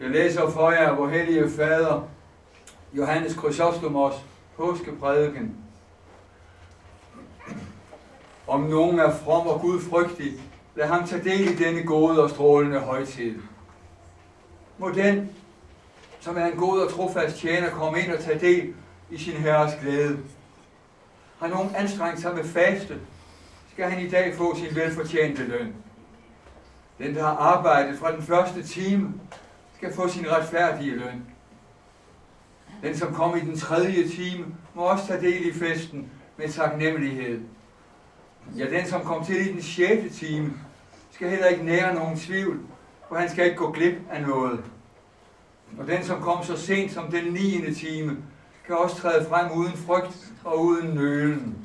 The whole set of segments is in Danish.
Jeg læser for jer, hvor hellige fader Johannes Chrysostomos påskeprædiken. Om nogen er from og gudfrygtig, lad ham tage del i denne gode og strålende højtid. Må den, som er en god og trofast tjener, komme ind og tage del i sin herres glæde. Har nogen anstrengt sig med faste, skal han i dag få sin velfortjente løn. Den, der har arbejdet fra den første time, skal få sin retfærdige løn. Den, som kom i den tredje time, må også tage del i festen med taknemmelighed. Ja, den, som kom til i den sjette time, skal heller ikke nære nogen tvivl, for han skal ikke gå glip af noget. Og den, som kom så sent som den 9. time, kan også træde frem uden frygt og uden nølen.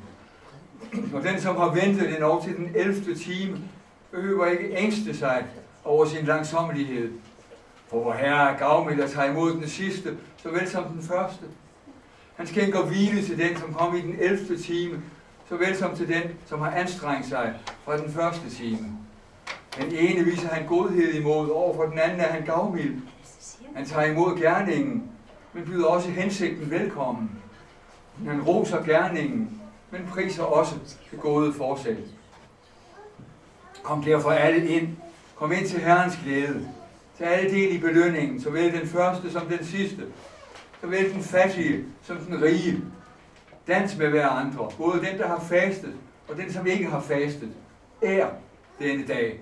Og den, som har ventet over til den 11. time, behøver ikke ængste sig over sin langsommelighed. For vor Herre er gavmild at tage imod den sidste, såvel som den første. Han skænker hvile til den, som kom i den 11. time, såvel som til den, som har anstrengt sig fra den første time. Den ene viser han godhed imod, over for den anden er han gavmild. Han tager imod gerningen, men byder også hensigten velkommen. Han roser gerningen, men priser også det gode forsæt. Kom derfor alle ind. Kom ind til Herrens glæde. Til alle del i belønningen, såvel den første som den sidste. Såvel den fattige som den rige. Dans med hver andre, både den, der har fastet, og den, som ikke har fastet. Ær denne dag.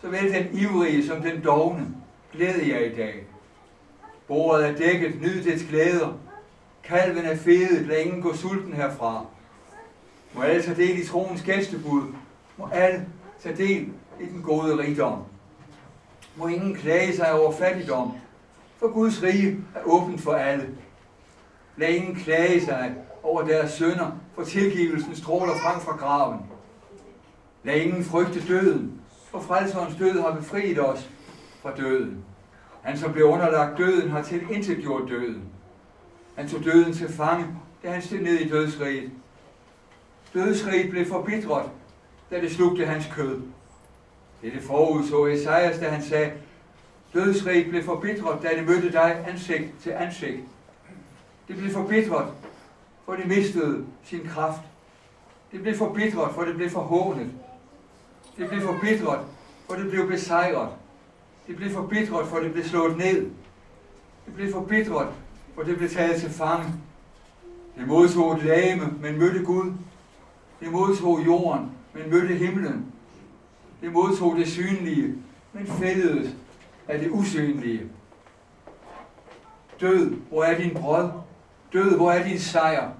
Såvel den ivrige som den dogne. Glæde jer i dag. Bordet er dækket, nyd dets glæder. Kalven er fedet, lad ingen gå sulten herfra. Må alle tage del i troens gæstebud. Må alle tage del i den gode rigdom. Må ingen klage sig over fattigdom, for Guds rige er åbent for alle. Lad ingen klage sig over deres sønder, for tilgivelsen stråler frem fra graven. Lad ingen frygte døden, for frelserens død har befriet os fra døden. Han, som blev underlagt døden, har til intet gjort døden. Han tog døden til fange, da han steg ned i dødsriget. Dødsriget blev forbitret, da det slugte hans kød. Dette forudså Esajas, da han sagde, dødsrig blev forbitret, da det mødte dig ansigt til ansigt. Det blev forbitret, for det mistede sin kraft. Det blev forbitret, for det blev forhånet. Det blev forbitret, for det blev besejret. Det blev forbitret, for det blev slået ned. Det blev forbitret, for det blev taget til fange. Det modtog et lame, men mødte Gud. Det modtog jorden, men mødte himlen. Det modtog det synlige, men fældedes af det usynlige. Død, hvor er din brød? Død, hvor er din sejr?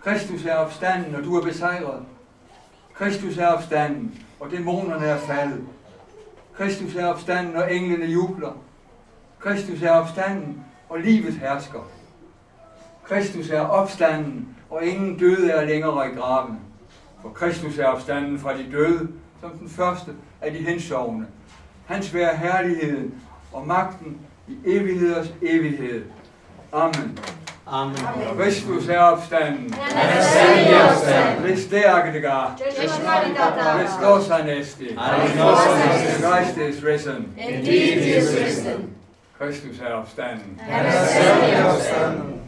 Kristus er opstanden, og du er besejret. Kristus er opstanden, og dæmonerne er faldet. Kristus er opstanden, og englene jubler. Kristus er opstanden, og livet hersker. Kristus er opstanden, og ingen døde er længere i graven. For Kristus er opstanden fra de døde, som den første af de hensovne. Hans være herligheden og magten i evigheders evighed. Amen. Amen. Kristus er opstanden. Han er sandelig opstanden. Bestærke det gar. Christos anesti. Christ is risen. Indeed he is risen. Kristus er opstanden. Han er sandelig opstanden.